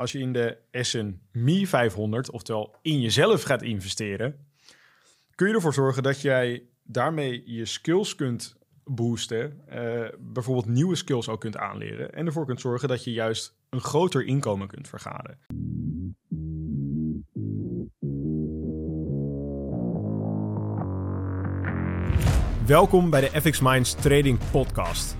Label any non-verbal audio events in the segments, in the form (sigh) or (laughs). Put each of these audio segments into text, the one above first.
als je in de S&P 500, oftewel in jezelf gaat investeren, kun je ervoor zorgen dat jij daarmee je skills kunt boosten, eh, bijvoorbeeld nieuwe skills ook kunt aanleren en ervoor kunt zorgen dat je juist een groter inkomen kunt vergaren. Welkom bij de FX Minds Trading Podcast.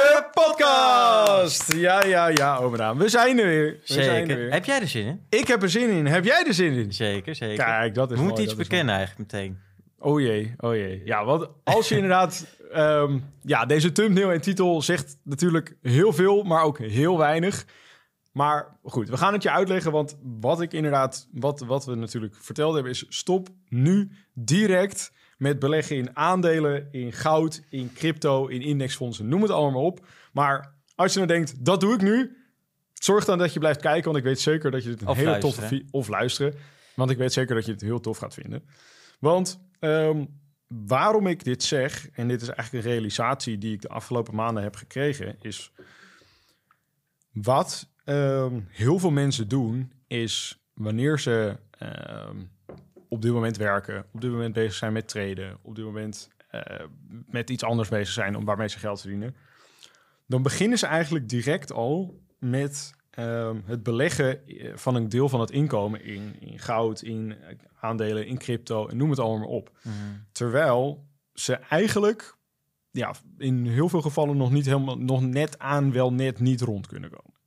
podcast. Ja, ja, ja, Omeraan. We zijn er weer. We Zeker. Zijn er weer. Heb jij er zin in? Ik heb er zin in. Heb jij er zin in? Zeker, zeker. Kijk, dat is We moeten iets bekennen eigenlijk meteen. Oh jee, oh jee. Ja, want als je (laughs) inderdaad... ehm, ja, deze thumbnail en titel zegt natuurlijk heel veel, maar ook heel weinig. Maar goed, we gaan het je uitleggen, want wat ik inderdaad... Wat, wat we natuurlijk verteld hebben is... stop nu direct met beleggen in aandelen, in goud, in crypto, in indexfondsen. Noem het allemaal maar op. Maar als je nou denkt, dat doe ik nu... Zorg dan dat je blijft kijken, want ik weet zeker dat je het een Of hele luisteren. toffe... Of luisteren, want ik weet zeker dat je het heel tof gaat vinden. Want ehm, waarom ik dit zeg, en dit is eigenlijk een realisatie die ik de afgelopen maanden heb gekregen, is wat ehm, heel veel mensen doen, is wanneer ze ehm, op dit moment werken, op dit moment bezig zijn met traden, op dit moment eh, met iets anders bezig zijn om waarmee ze geld verdienen, dan beginnen ze eigenlijk direct al met ehm, het beleggen eh, van een deel van het inkomen in, in goud, in eh, aandelen, in crypto en noem het allemaal maar op. Terwijl ze eigenlijk ja, in heel veel gevallen nog niet helemaal, nog net aan, wel net niet rond kunnen komen.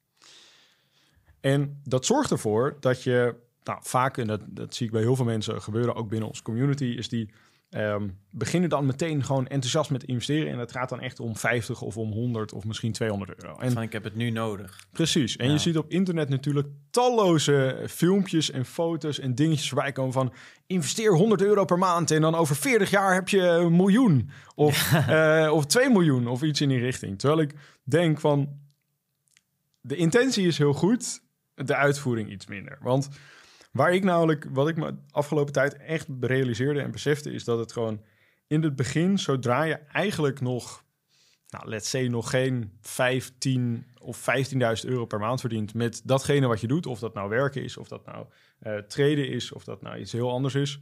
En dat zorgt ervoor dat je, nou, vaak, en dat, dat zie ik bij heel veel mensen gebeuren, ook binnen onze community, is die ehm, beginnen dan meteen gewoon enthousiast met investeren. En het gaat dan echt om 50 of om 100 of misschien 200 euro. En Van ik heb het nu nodig. Precies. En Ja. je ziet op internet natuurlijk talloze filmpjes en foto's en dingetjes voorbij komen van investeer 100 euro per maand en dan over 40 jaar heb je een miljoen of, (laughs) eh, of 2 miljoen of iets in die richting. Terwijl ik denk van de intentie is heel goed, de uitvoering iets minder. Want waar ik namelijk, wat ik me afgelopen tijd echt realiseerde en besefte, is dat het gewoon in het begin, zodra je eigenlijk nog nou, let's say nog geen 15 of 15.000 euro per maand verdient met datgene wat je doet. Of dat nou werken is, of dat nou eh traden is, of dat nou iets heel anders is.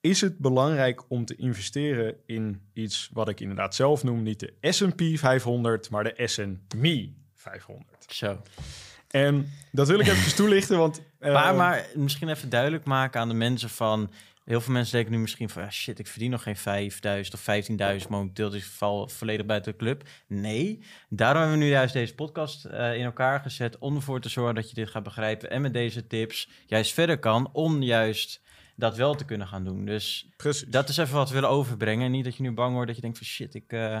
Is het belangrijk om te investeren in iets wat ik inderdaad zelf noem, niet de S&P 500, maar de S&P 500. Zo. En dat wil ik even (laughs) toelichten, want... eh, maar, maar misschien even duidelijk maken aan de mensen van... Heel veel mensen denken nu misschien van... Shit, ik verdien nog geen 5000 of 15.000 momenteel. Dus ik val volledig buiten de club. Nee, daarom hebben we nu juist deze podcast eh, in elkaar gezet... om ervoor te zorgen dat je dit gaat begrijpen... en met deze tips juist verder kan... om juist dat wel te kunnen gaan doen. Dus Precies. dat is even wat we willen overbrengen. Niet dat je nu bang wordt dat je denkt van... shit, ik eh,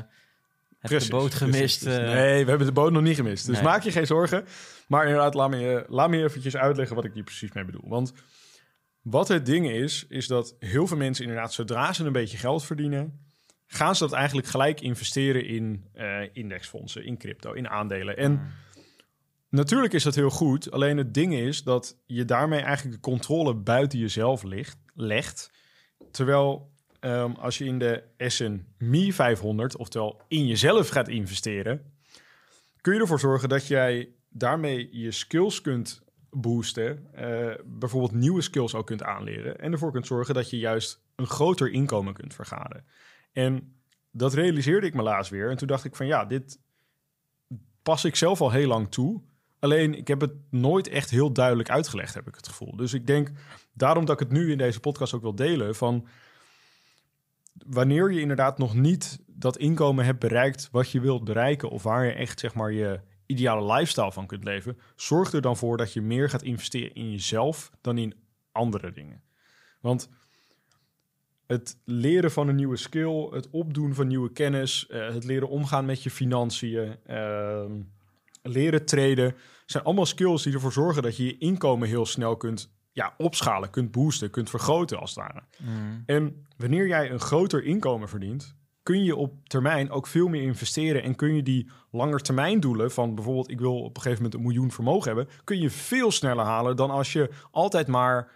heb Precies, de boot gemist. precies. eh. nee, we hebben de boot nog niet gemist. Dus Nee. maak je geen zorgen. Maar inderdaad, laat me, je, laat me eventjes uitleggen wat ik hier precies mee bedoel. Want wat het ding is, is dat heel veel mensen inderdaad, zodra ze een beetje geld verdienen, gaan ze dat eigenlijk gelijk investeren in eh, indexfondsen, in crypto, in aandelen. En natuurlijk is dat heel goed. Alleen het ding is dat je daarmee eigenlijk de controle buiten jezelf ligt, legt. Terwijl ehm, als je in de S&P 500, oftewel in jezelf gaat investeren, kun je ervoor zorgen dat jij daarmee je skills kunt boosten, eh, bijvoorbeeld nieuwe skills ook kunt aanleren en ervoor kunt zorgen dat je juist een groter inkomen kunt vergaren. En dat realiseerde ik me laatst weer en toen dacht ik van ja, dit pas ik zelf al heel lang toe. Alleen ik heb het nooit echt heel duidelijk uitgelegd, heb ik het gevoel. Dus ik denk daarom dat ik het nu in deze podcast ook wil delen van wanneer je inderdaad nog niet dat inkomen hebt bereikt wat je wilt bereiken of waar je echt zeg maar je ideale lifestyle van kunt leven, zorg er dan voor dat je meer gaat investeren in jezelf dan in andere dingen. Want het leren van een nieuwe skill, het opdoen van nieuwe kennis, eh, het leren omgaan met je financiën, ehm, leren traden, zijn allemaal skills die ervoor zorgen dat je je inkomen heel snel kunt ja, opschalen, kunt boosten, kunt vergroten als het ware. Mm. En wanneer jij een groter inkomen verdient, kun je op termijn ook veel meer investeren en kun je die langetermijndoelen van bijvoorbeeld ik wil op een gegeven moment een miljoen vermogen hebben, kun je veel sneller halen dan als je altijd maar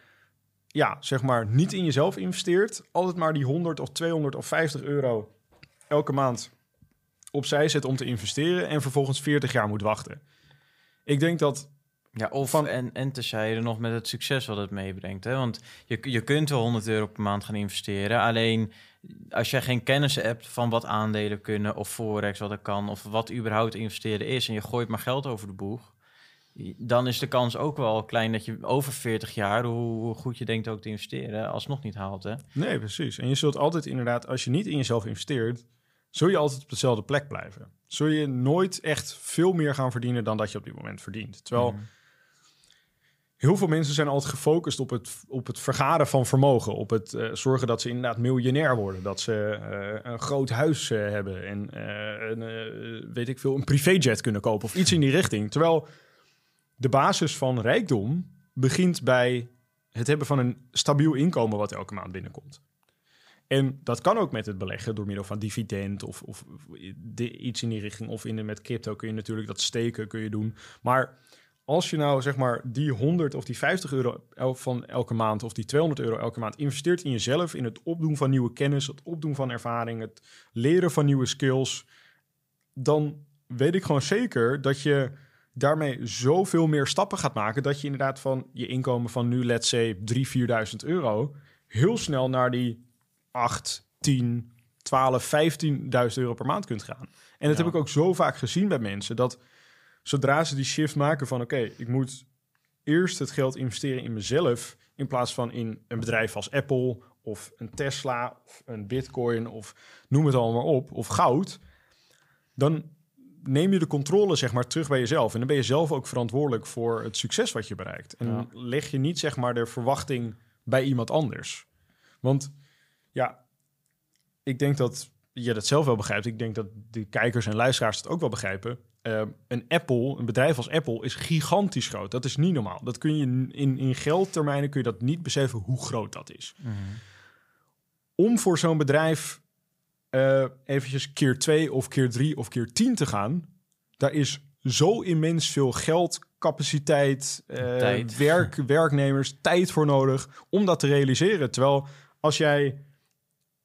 ja, zeg maar niet in jezelf investeert, altijd maar die 100 of 200 of 50 euro elke maand opzij zet om te investeren en vervolgens 40 jaar moet wachten. Ik denk dat Ja, of Van- en, en terzijde nog met het succes wat het meebrengt. Hè? Want je, je kunt wel 100 euro per maand gaan investeren. Alleen als jij geen kennis hebt van wat aandelen kunnen of forex wat er kan... of wat überhaupt investeren is en je gooit maar geld over de boeg... dan is de kans ook wel klein dat je over 40 jaar, hoe, hoe goed je denkt ook te investeren... alsnog niet haalt, hè? Nee, precies. En je zult altijd inderdaad, als je niet in jezelf investeert, zul je altijd op dezelfde plek blijven. Zul je nooit echt veel meer gaan verdienen dan dat je op dit moment verdient. Terwijl Mhm. Heel veel mensen zijn altijd gefocust op het, op het vergaren van vermogen. Op het eh, zorgen dat ze inderdaad miljonair worden. Dat ze eh, een groot huis eh, hebben en een, weet ik veel, een privéjet kunnen kopen of iets in die richting. Terwijl de basis van rijkdom begint bij het hebben van een stabiel inkomen wat elke maand binnenkomt. En dat kan ook met het beleggen door middel van dividend of, of iets in die richting. Of in de, met crypto kun je natuurlijk dat steken kun je doen. Maar als je nou zeg maar die 100 of die 50 euro van elke maand of die 200 euro elke maand investeert in jezelf, in het opdoen van nieuwe kennis, het opdoen van ervaring, het leren van nieuwe skills, dan weet ik gewoon zeker dat je daarmee zoveel meer stappen gaat maken dat je inderdaad van je inkomen van nu, let's say, 3.000, 4.000 euro, heel snel naar die 8, 10, 12, 15.000 euro per maand kunt gaan. En dat Ja. heb ik ook zo vaak gezien bij mensen, dat zodra ze die shift maken van oké, ik moet eerst het geld investeren in mezelf in plaats van in een bedrijf als Apple of een Tesla of een Bitcoin of noem het allemaal op of goud, dan neem je de controle zeg maar terug bij jezelf en dan ben je zelf ook verantwoordelijk voor het succes wat je bereikt. En Ja. leg je niet zeg maar de verwachting bij iemand anders. Want ja, ik denk dat je dat zelf wel begrijpt. Ik denk dat de kijkers en luisteraars het ook wel begrijpen. Eh, een Apple, een bedrijf als Apple, is gigantisch groot. Dat is niet normaal. Dat kun je in, in geldtermijnen kun je dat niet beseffen hoe groot dat is. Mhm. Om voor zo'n bedrijf eh eventjes keer twee of keer drie of keer tien te gaan, daar is zo immens veel geld, capaciteit, eh, Tijd. werk, (laughs) werknemers, tijd voor nodig om dat te realiseren. Terwijl als jij,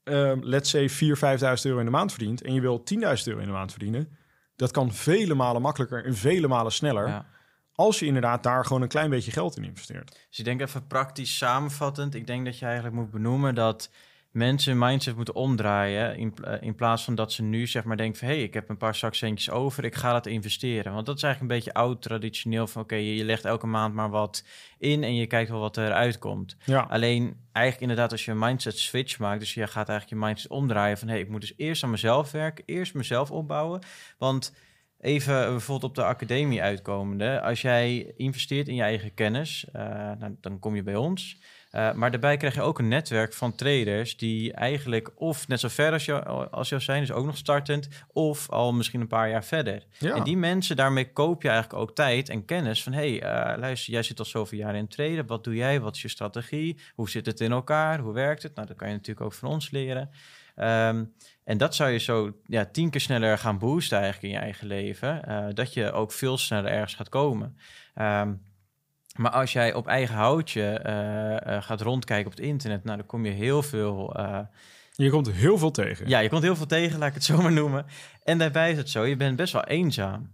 eh, let's say, 4.000, 5.000 euro in de maand verdient en je wil 10.000 euro in de maand verdienen, dat kan vele malen makkelijker en vele malen sneller. Ja. Als je inderdaad daar gewoon een klein beetje geld in investeert. Dus ik denk even praktisch samenvattend. Ik denk dat je eigenlijk moet benoemen dat mensen hun mindset moeten omdraaien. In, pla- in plaats van dat ze nu zeg maar denken van... hé, hey, ik heb een paar zakcentjes over, ik ga dat investeren. Want dat is eigenlijk een beetje oud traditioneel van... oké, je, je legt elke maand maar wat in en je kijkt wel wat eruit komt. Ja, Alleen eigenlijk inderdaad als je een mindset switch maakt... dus je gaat eigenlijk je mindset omdraaien van... hé, hey, ik moet dus eerst aan mezelf werken, eerst mezelf opbouwen. Want even bijvoorbeeld op de academie uitkomende... als jij investeert in je eigen kennis, eh, nou, dan kom je bij ons... Eh, maar daarbij krijg je ook een netwerk van traders die eigenlijk of net zo ver als jou, als jou zijn, dus ook nog startend, of al misschien een paar jaar verder. ja. En die mensen, daarmee koop je eigenlijk ook tijd en kennis van... hé, hey, eh, luister, jij zit al zoveel jaar in traden. Wat doe jij? Wat is je strategie? Hoe zit het in elkaar? Hoe werkt het? Nou, dat kan je natuurlijk ook van ons leren. Ehm, en dat zou je zo ja, tien keer sneller gaan boosten eigenlijk in je eigen leven. eh, dat je ook veel sneller ergens gaat komen. Ehm, maar als jij op eigen houtje eh, eh, gaat rondkijken op het internet... nou, dan kom je heel veel... eh, je komt heel veel tegen. ja, je komt heel veel tegen, laat ik het zo (laughs) maar noemen. En daarbij is het zo, je bent best wel eenzaam.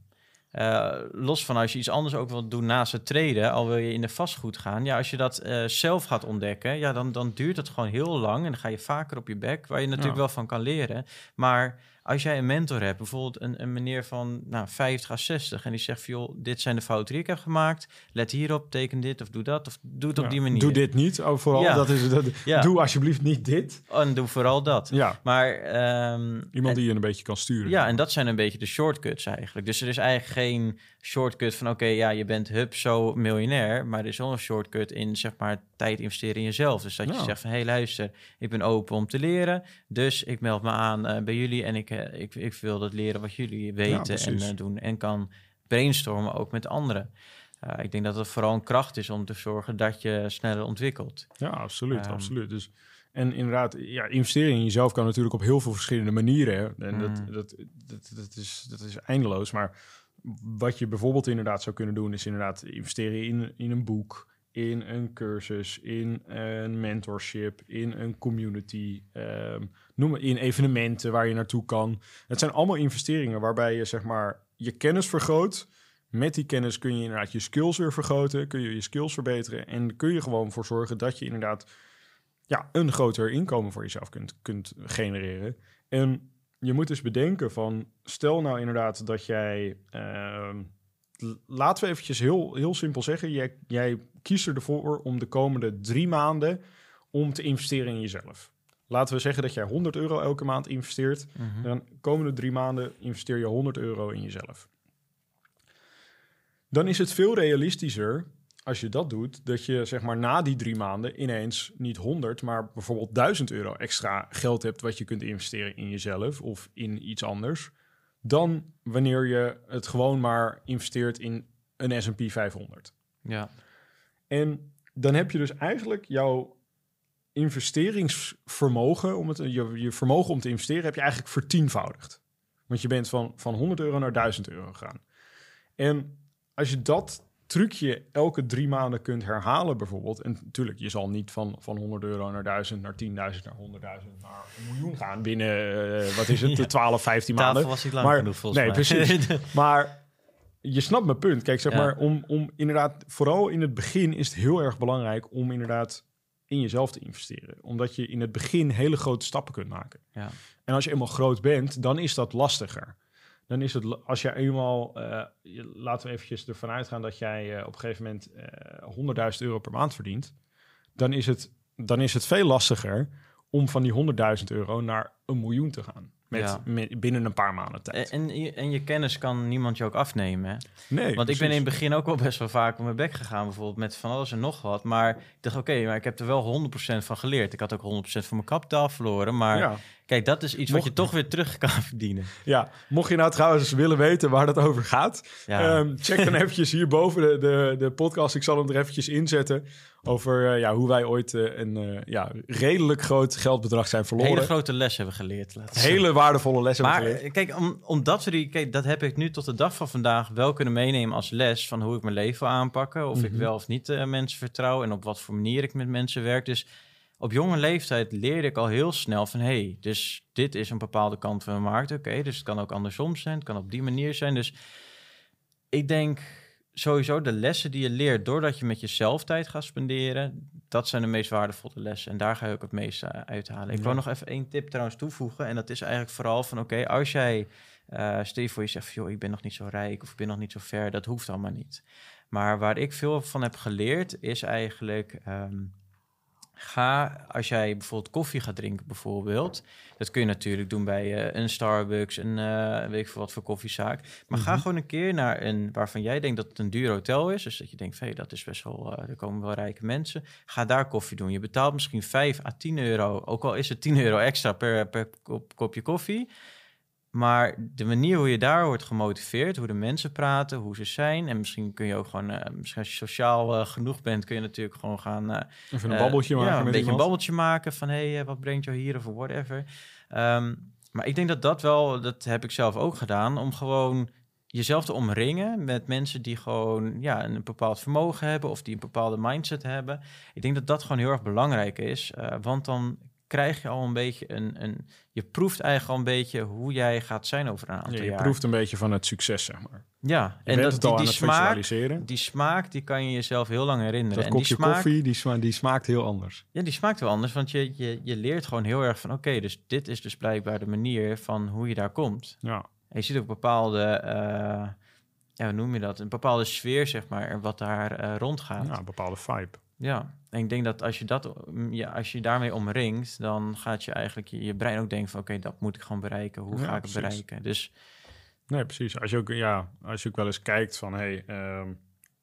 Eh, los van als je iets anders ook wilt doen naast het treden, al wil je in de vastgoed gaan. Ja, als je dat eh, zelf gaat ontdekken, ja, dan, dan duurt het gewoon heel lang. En dan ga je vaker op je bek, waar je natuurlijk Ja. wel van kan leren. Maar als jij een mentor hebt, bijvoorbeeld een, een meneer van nou, 50 à 60, en die zegt van, joh, dit zijn de fouten die ik heb gemaakt. Let hierop, teken dit of doe dat, of doe het op die manier. Doe dit niet. Oh, vooral, Ja. dat is, dat, (laughs) Ja. Doe alsjeblieft niet dit. En doe vooral dat. Ja, Maar ehm, iemand die je een beetje kan sturen. Ja, en dat zijn een beetje de shortcuts eigenlijk. Dus er is eigenlijk geen shortcut van oké, ja, je bent hup zo miljonair, maar er is wel een shortcut in zeg maar tijd investeren in jezelf. Dus dat je zegt van hé, hey, luister, ik ben open om te leren, dus ik meld me aan eh, bij jullie en ik, eh, ik, ik wil dat leren wat jullie weten en eh, doen en kan brainstormen ook met anderen. ik denk dat het vooral een kracht is om te zorgen dat je sneller ontwikkelt. Ja, absoluut, Ehm. absoluut. Dus, en inderdaad, ja, investeren in jezelf kan natuurlijk op heel veel verschillende manieren. En Mm. dat, dat, dat, dat, is, dat is eindeloos. Maar wat je bijvoorbeeld inderdaad zou kunnen doen, is inderdaad investeren in, in een boek, in een cursus, in een mentorship, in een community, ehm, noem maar in evenementen waar je naartoe kan. Het zijn allemaal investeringen waarbij je zeg maar je kennis vergroot. Met die kennis kun je inderdaad je skills weer vergroten, kun je je skills verbeteren en kun je gewoon voor zorgen dat je inderdaad ja, een groter inkomen voor jezelf kunt, kunt genereren. En je moet dus bedenken van, stel nou inderdaad dat jij, ehm, laten we eventjes heel, heel simpel zeggen, jij, jij kiest ervoor om de komende drie maanden om te investeren in jezelf. Laten we zeggen dat jij 100 euro elke maand investeert. Mhm. Dan komende drie maanden investeer je 100 euro in jezelf. Dan is het veel realistischer als je dat doet, dat je zeg maar na die drie maanden ineens niet 100, maar bijvoorbeeld 1000 euro extra geld hebt wat je kunt investeren in jezelf of in iets anders. Dan wanneer je het gewoon maar investeert in een SP 500. Ja. En dan heb je dus eigenlijk jouw investeringsvermogen, om het, je, je vermogen om te investeren, heb je eigenlijk vertienvoudigd. Want je bent van, van 100 euro naar 1000 euro gegaan. En als je dat trucje elke drie maanden kunt herhalen bijvoorbeeld... en natuurlijk, je zal niet van, van 100 euro naar 1000, naar 10.000, naar 100.000, naar een miljoen gaan... binnen, eh, wat is het, (laughs) Ja. de 12, 15 maanden. Tafel was niet lang Maar- genoeg volgens nee, mij. precies. (laughs) Maar je snapt mijn punt. Kijk, zeg Ja. maar, om, om inderdaad, vooral in het begin is het heel erg belangrijk om inderdaad in jezelf te investeren. Omdat je in het begin hele grote stappen kunt maken. ja. En als je eenmaal groot bent, dan is dat lastiger. Dan is het, als je eenmaal, eh, laten we eventjes ervan uitgaan dat jij eh, op een gegeven moment eh 100.000 euro per maand verdient. Dan is, het, dan is het veel lastiger om van die 100.000 euro naar een miljoen te gaan. Met, Ja. met- binnen een paar maanden tijd. En, en, je, en je kennis kan niemand je ook afnemen. Hè? nee, Want ik ben in het begin ook wel best wel vaak op mijn bek gegaan, bijvoorbeeld met van alles en nog wat. Maar ik dacht, oké, maar ik heb er wel 100% van geleerd. Ik had ook 100% van mijn kapitaal verloren. Maar Ja. Kijk, dat is iets wat je toch weer terug kan (laughs) verdienen. Ja, mocht je nou trouwens willen weten waar dat over gaat, Ja, ehm, check dan (laughs) eventjes hierboven de, de, de podcast. Ik zal hem er eventjes inzetten over eh, ja, hoe wij ooit eh, een eh, ja, redelijk groot geldbedrag zijn verloren. hele grote les hebben geleerd. Hele waardevolle Maar hebben geleerd. kijk, om, omdat we die, kijk, dat heb ik nu tot de dag van vandaag wel kunnen meenemen als les van hoe ik mijn leven wil aanpakken. Of ik Mhm. wel of niet mensen vertrouw en op wat voor manier ik met mensen werk. Dus op jonge leeftijd leerde ik al heel snel van hé, hey, dus dit is een bepaalde kant van de markt. Oké, dus het kan ook andersom zijn, het kan op die manier zijn. Dus ik denk sowieso de lessen die je leert doordat je met jezelf tijd gaat spenderen, dat zijn de meest waardevolle lessen. En daar ga je ook het meeste uithalen. Ik Ja. wil nog even één tip trouwens toevoegen. En dat is eigenlijk vooral van oké, als jij stel je voor je zegt joh, ik ben nog niet zo rijk of ik ben nog niet zo ver, dat hoeft allemaal niet. Maar waar ik veel van heb geleerd is eigenlijk ehm, ga als jij bijvoorbeeld koffie gaat drinken bijvoorbeeld, dat kun je natuurlijk doen bij eh, een Starbucks, een eh, weet ik veel wat voor koffiezaak. Maar ga Mhm. gewoon een keer naar een waarvan jij denkt dat het een duur hotel is, dus dat je denkt, hey, dat is best wel, eh, er komen wel rijke mensen. Ga daar koffie doen. Je betaalt misschien 5 à 10 euro, ook al is het 10 euro extra per, per kop, kopje koffie. Maar de manier hoe je daar wordt gemotiveerd, hoe de mensen praten, hoe ze zijn. En misschien kun je ook gewoon, eh, misschien als je sociaal eh, genoeg bent, kun je natuurlijk gewoon gaan. eh, Even een babbeltje maken ja, een beetje iemand. een babbeltje maken van hé, hey, wat brengt jou hier of whatever. Ehm, maar ik denk dat dat wel, dat heb ik zelf ook gedaan, om gewoon jezelf te omringen met mensen die gewoon ja, een bepaald vermogen hebben of die een bepaalde mindset hebben. Ik denk dat dat gewoon heel erg belangrijk is, want dan krijg je al een beetje een, een, je proeft eigenlijk al een beetje hoe jij gaat zijn over een aantal Ja, je jaar. proeft een beetje van het succes, zeg maar. ja, Je en bent dat, het die, al aan die het smaak, die smaak, die kan je jezelf heel lang herinneren. Dat en die kopje smaak, koffie, die, sma die smaakt heel anders. ja, die smaakt wel anders, want je, je, je leert gewoon heel erg van... oké, dus dit is dus blijkbaar de manier van hoe je daar komt. Ja, En je ziet ook bepaalde, eh, ja, hoe noem je dat? Een bepaalde sfeer, zeg maar, wat daar eh, rondgaat. ja een bepaalde vibe. Ja, en ik denk dat als je, dat, ja, als je daarmee omringt... dan gaat je eigenlijk je, je brein ook denken van... oké, dat moet ik gewoon bereiken. Hoe Ja, ga ik precies. het bereiken? Dus Nee, precies. Als je ook, ja, als je ook wel eens kijkt van, hey, ehm,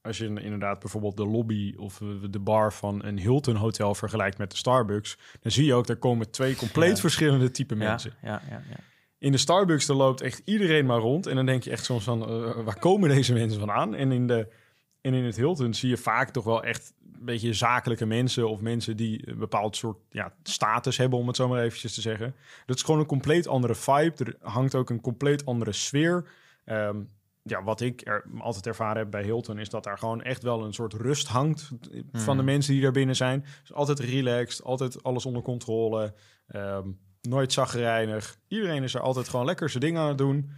als je inderdaad bijvoorbeeld de lobby of de bar van een Hilton hotel vergelijkt met de Starbucks, dan zie je ook, daar komen twee compleet Ja. verschillende type mensen. ja, ja, ja. In de Starbucks, daar loopt echt iedereen maar rond. En dan denk je echt soms van, eh, waar komen deze mensen vandaan? En in de, En in het Hilton zie je vaak toch wel echt beetje zakelijke mensen of mensen die een bepaald soort ja, status hebben, om het zo maar eventjes te zeggen. Dat is gewoon een compleet andere vibe. Er hangt ook een compleet andere sfeer. Ehm, ja, wat ik er altijd ervaren heb bij Hilton is dat daar gewoon echt wel een soort rust hangt van de Mhm. mensen die daar binnen zijn. Dus altijd relaxed, altijd alles onder controle, ehm, nooit zagrijnig. Iedereen is er altijd gewoon lekker zijn ding aan het doen.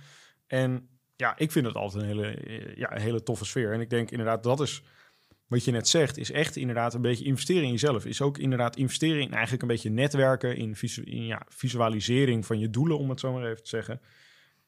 En ja, ik vind het altijd een hele, ja, een hele toffe sfeer. En ik denk inderdaad, dat is wat je net zegt, is echt inderdaad een beetje investeren in jezelf. Is ook inderdaad investeren in eigenlijk een beetje netwerken, in, visu in ja, visualisering van je doelen, om het zo maar even te zeggen.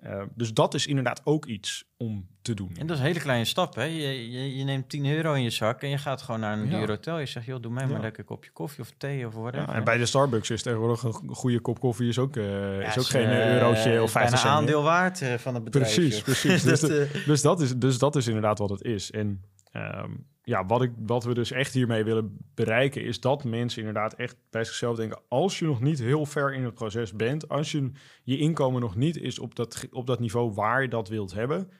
Uh, dus dat is inderdaad ook iets om te doen. En dat is een hele kleine stap, hè? Je, je, je neemt 10 euro in je zak en je gaat gewoon naar een Ja. duur hotel. Je zegt, joh, doe mij Ja. maar lekker een kopje koffie of thee of whatever. Ja, en bij de Starbucks is tegenwoordig een goede kop koffie is ook, uh, Ja, is ook geen eh, eurotje of 50 bijna cent. aandeel waard eh, van het bedrijf. Precies, joh. precies. (laughs) Dus dat, eh, Dus dat, is, dus dat is inderdaad wat het is. En ehm, ja, wat, ik, wat we dus echt hiermee willen bereiken, is dat mensen inderdaad echt bij zichzelf denken: als je nog niet heel ver in het proces bent, als je, je inkomen nog niet is op dat, op dat niveau waar je dat wilt hebben,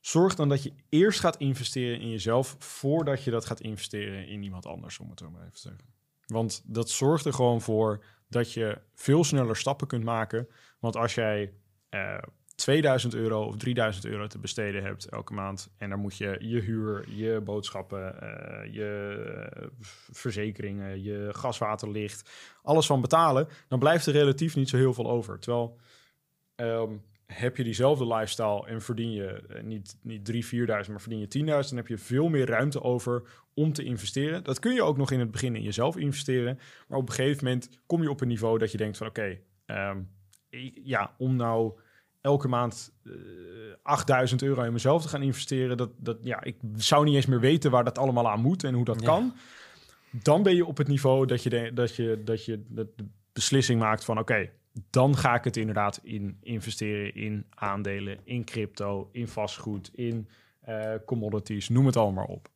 zorg dan dat je eerst gaat investeren in jezelf voordat je dat gaat investeren in iemand anders, om het zo maar even te zeggen. Want dat zorgt er gewoon voor dat je veel sneller stappen kunt maken. Want als jij eh 2000 euro of 3000 euro te besteden hebt elke maand. En daar moet je je huur, je boodschappen, eh, je eh, verzekeringen, je gaswaterlicht, alles van betalen. Dan blijft er relatief niet zo heel veel over. Terwijl ehm, heb je diezelfde lifestyle en verdien je eh, niet, niet 3, 4000, maar verdien je 10.000, dan heb je veel meer ruimte over om te investeren. Dat kun je ook nog in het begin in jezelf investeren. Maar op een gegeven moment kom je op een niveau dat je denkt van oké, ehm, ja, om nou elke maand eh, 8000 euro in mezelf te gaan investeren, dat, dat, ja, ik zou niet eens meer weten waar dat allemaal aan moet en hoe dat Ja. kan. Dan ben je op het niveau dat je de, dat je, dat je de, de beslissing maakt van oké, dan ga ik het inderdaad in investeren in aandelen, in crypto, in vastgoed, in eh, commodities, noem het allemaal maar op.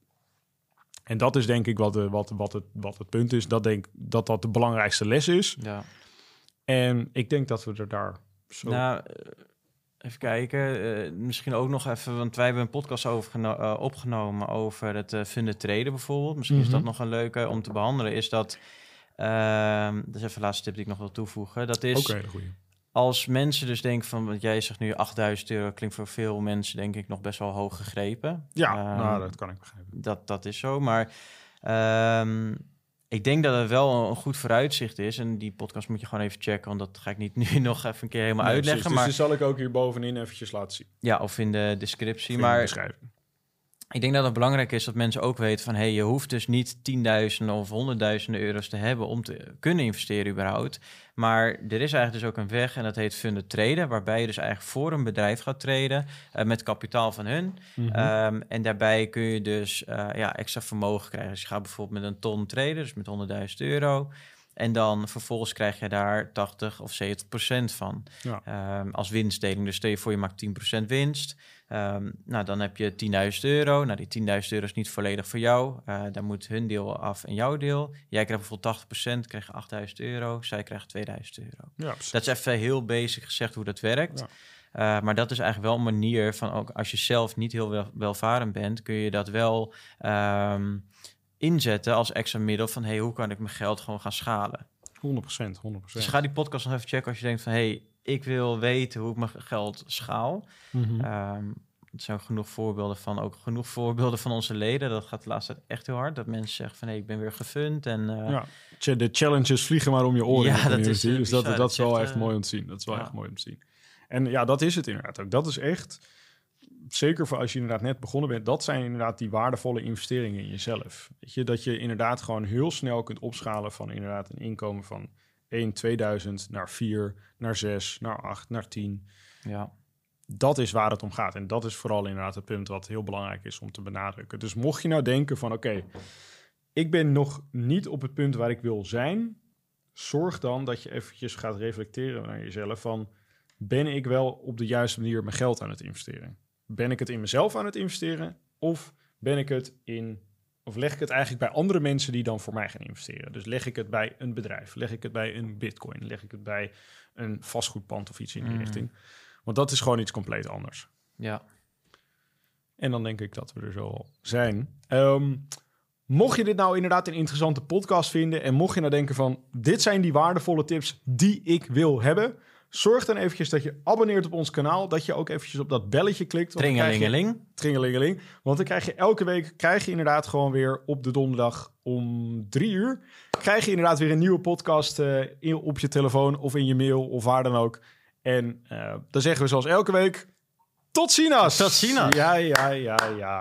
En dat is denk ik wat, de, wat, wat, het, wat het punt is. Dat denk dat dat de belangrijkste les is. ja. En ik denk dat we er daar zo... Nou, eh, even kijken. eh, misschien ook nog even, want wij hebben een podcast eh, opgenomen over het eh vinden traden bijvoorbeeld. Misschien is dat Mhm. nog een leuke om te behandelen. Is dat, ehm dat is even de laatste tip die ik nog wil toevoegen. Dat is goeie. als mensen dus denken van, want jij zegt nu 8000 euro, klinkt voor veel mensen denk ik nog best wel hoog gegrepen. Ja, Ehm, nou, dat kan ik begrijpen. dat, dat is zo. Maar ehm, ik denk dat het wel een goed vooruitzicht is. En die podcast moet je gewoon even checken. Want dat ga ik niet (laughs) nu nog even een keer helemaal Nee, uitleggen. precies. Maar Dus die zal ik ook hier bovenin eventjes laten zien. ja, of in de descriptie. In de Maar. Ik denk dat het belangrijk is dat mensen ook weten van... hey, je hoeft dus niet tienduizenden of honderdduizenden euro's te hebben... om te kunnen investeren überhaupt. Maar er is eigenlijk dus ook een weg en dat heet funded traden... waarbij je dus eigenlijk voor een bedrijf gaat traden... eh, met kapitaal van hun. Mhm. Ehm, en daarbij kun je dus eh, ja, extra vermogen krijgen. Dus je gaat bijvoorbeeld met een ton traden, dus met 100.000 euro. En dan vervolgens krijg je daar 80 of 70 procent van Ja. Ehm, als winstdeling. Dus stel je voor je maakt 10 procent winst. Ehm, nou, dan heb je 10.000 euro. Nou, die 10.000 euro is niet volledig voor jou. Eh daar moet hun deel af en jouw deel. Jij krijgt bijvoorbeeld 80 procent, krijg je 8.000 euro. Zij krijgt 2.000 euro. ja. Dat is even heel basic gezegd hoe dat werkt. Ja. Eh, maar dat is eigenlijk wel een manier van ook als je zelf niet heel wel, welvarend bent, kun je dat wel ehm, inzetten als extra middel van hey, hoe kan ik mijn geld gewoon gaan schalen? 100% 100% Dus ga die podcast nog even checken als je denkt van hey, ik wil weten hoe ik mijn geld schaal. Mhm. Ehm, er zijn ook genoeg voorbeelden van, ook genoeg voorbeelden van onze leden. Dat gaat de laatste tijd echt heel hard. Dat mensen zeggen van hey, ik ben weer gefund en eh, ja. De challenges vliegen maar om je oren. Ja, dat is, eh, dus dat, bizar. dat Dat is is wel echt, eh, mooi om te zien. Dat is wel ja. echt mooi om te zien. En ja, dat is het inderdaad ook. Dat is echt, zeker voor als je inderdaad net begonnen bent, dat zijn inderdaad die waardevolle investeringen in jezelf. Weet je, dat je inderdaad gewoon heel snel kunt opschalen van inderdaad een inkomen van 1, 2000 naar 4, naar 6, naar 8, naar 10. ja. dat is waar het om gaat. En dat is vooral inderdaad het punt wat heel belangrijk is om te benadrukken. Dus mocht je nou denken van oké, ik ben nog niet op het punt waar ik wil zijn, zorg dan dat je eventjes gaat reflecteren naar jezelf van ben ik wel op de juiste manier mijn geld aan het investeren? Ben ik het in mezelf aan het investeren of ben ik het in of leg ik het eigenlijk bij andere mensen die dan voor mij gaan investeren? Dus leg ik het bij een bedrijf, leg ik het bij een bitcoin, leg ik het bij een vastgoedpand of iets in die Mm. richting? Want dat is gewoon iets compleet anders. ja. En dan denk ik dat we er zo al zijn. Ehm, mocht je dit nou inderdaad een interessante podcast vinden... en mocht je nou denken van... dit zijn die waardevolle tips die ik wil hebben... zorg dan eventjes dat je abonneert op ons kanaal. Dat je ook eventjes op dat belletje klikt. je- Tringelingeling. Tringelingeling. Want dan krijg je elke week, krijg je inderdaad gewoon weer op de donderdag om drie uur, krijg je inderdaad weer een nieuwe podcast eh, in, op je telefoon of in je mail of waar dan ook. En eh, dan zeggen we zoals elke week, tot ziens! Tot ziens. Ja, ja, ja, ja.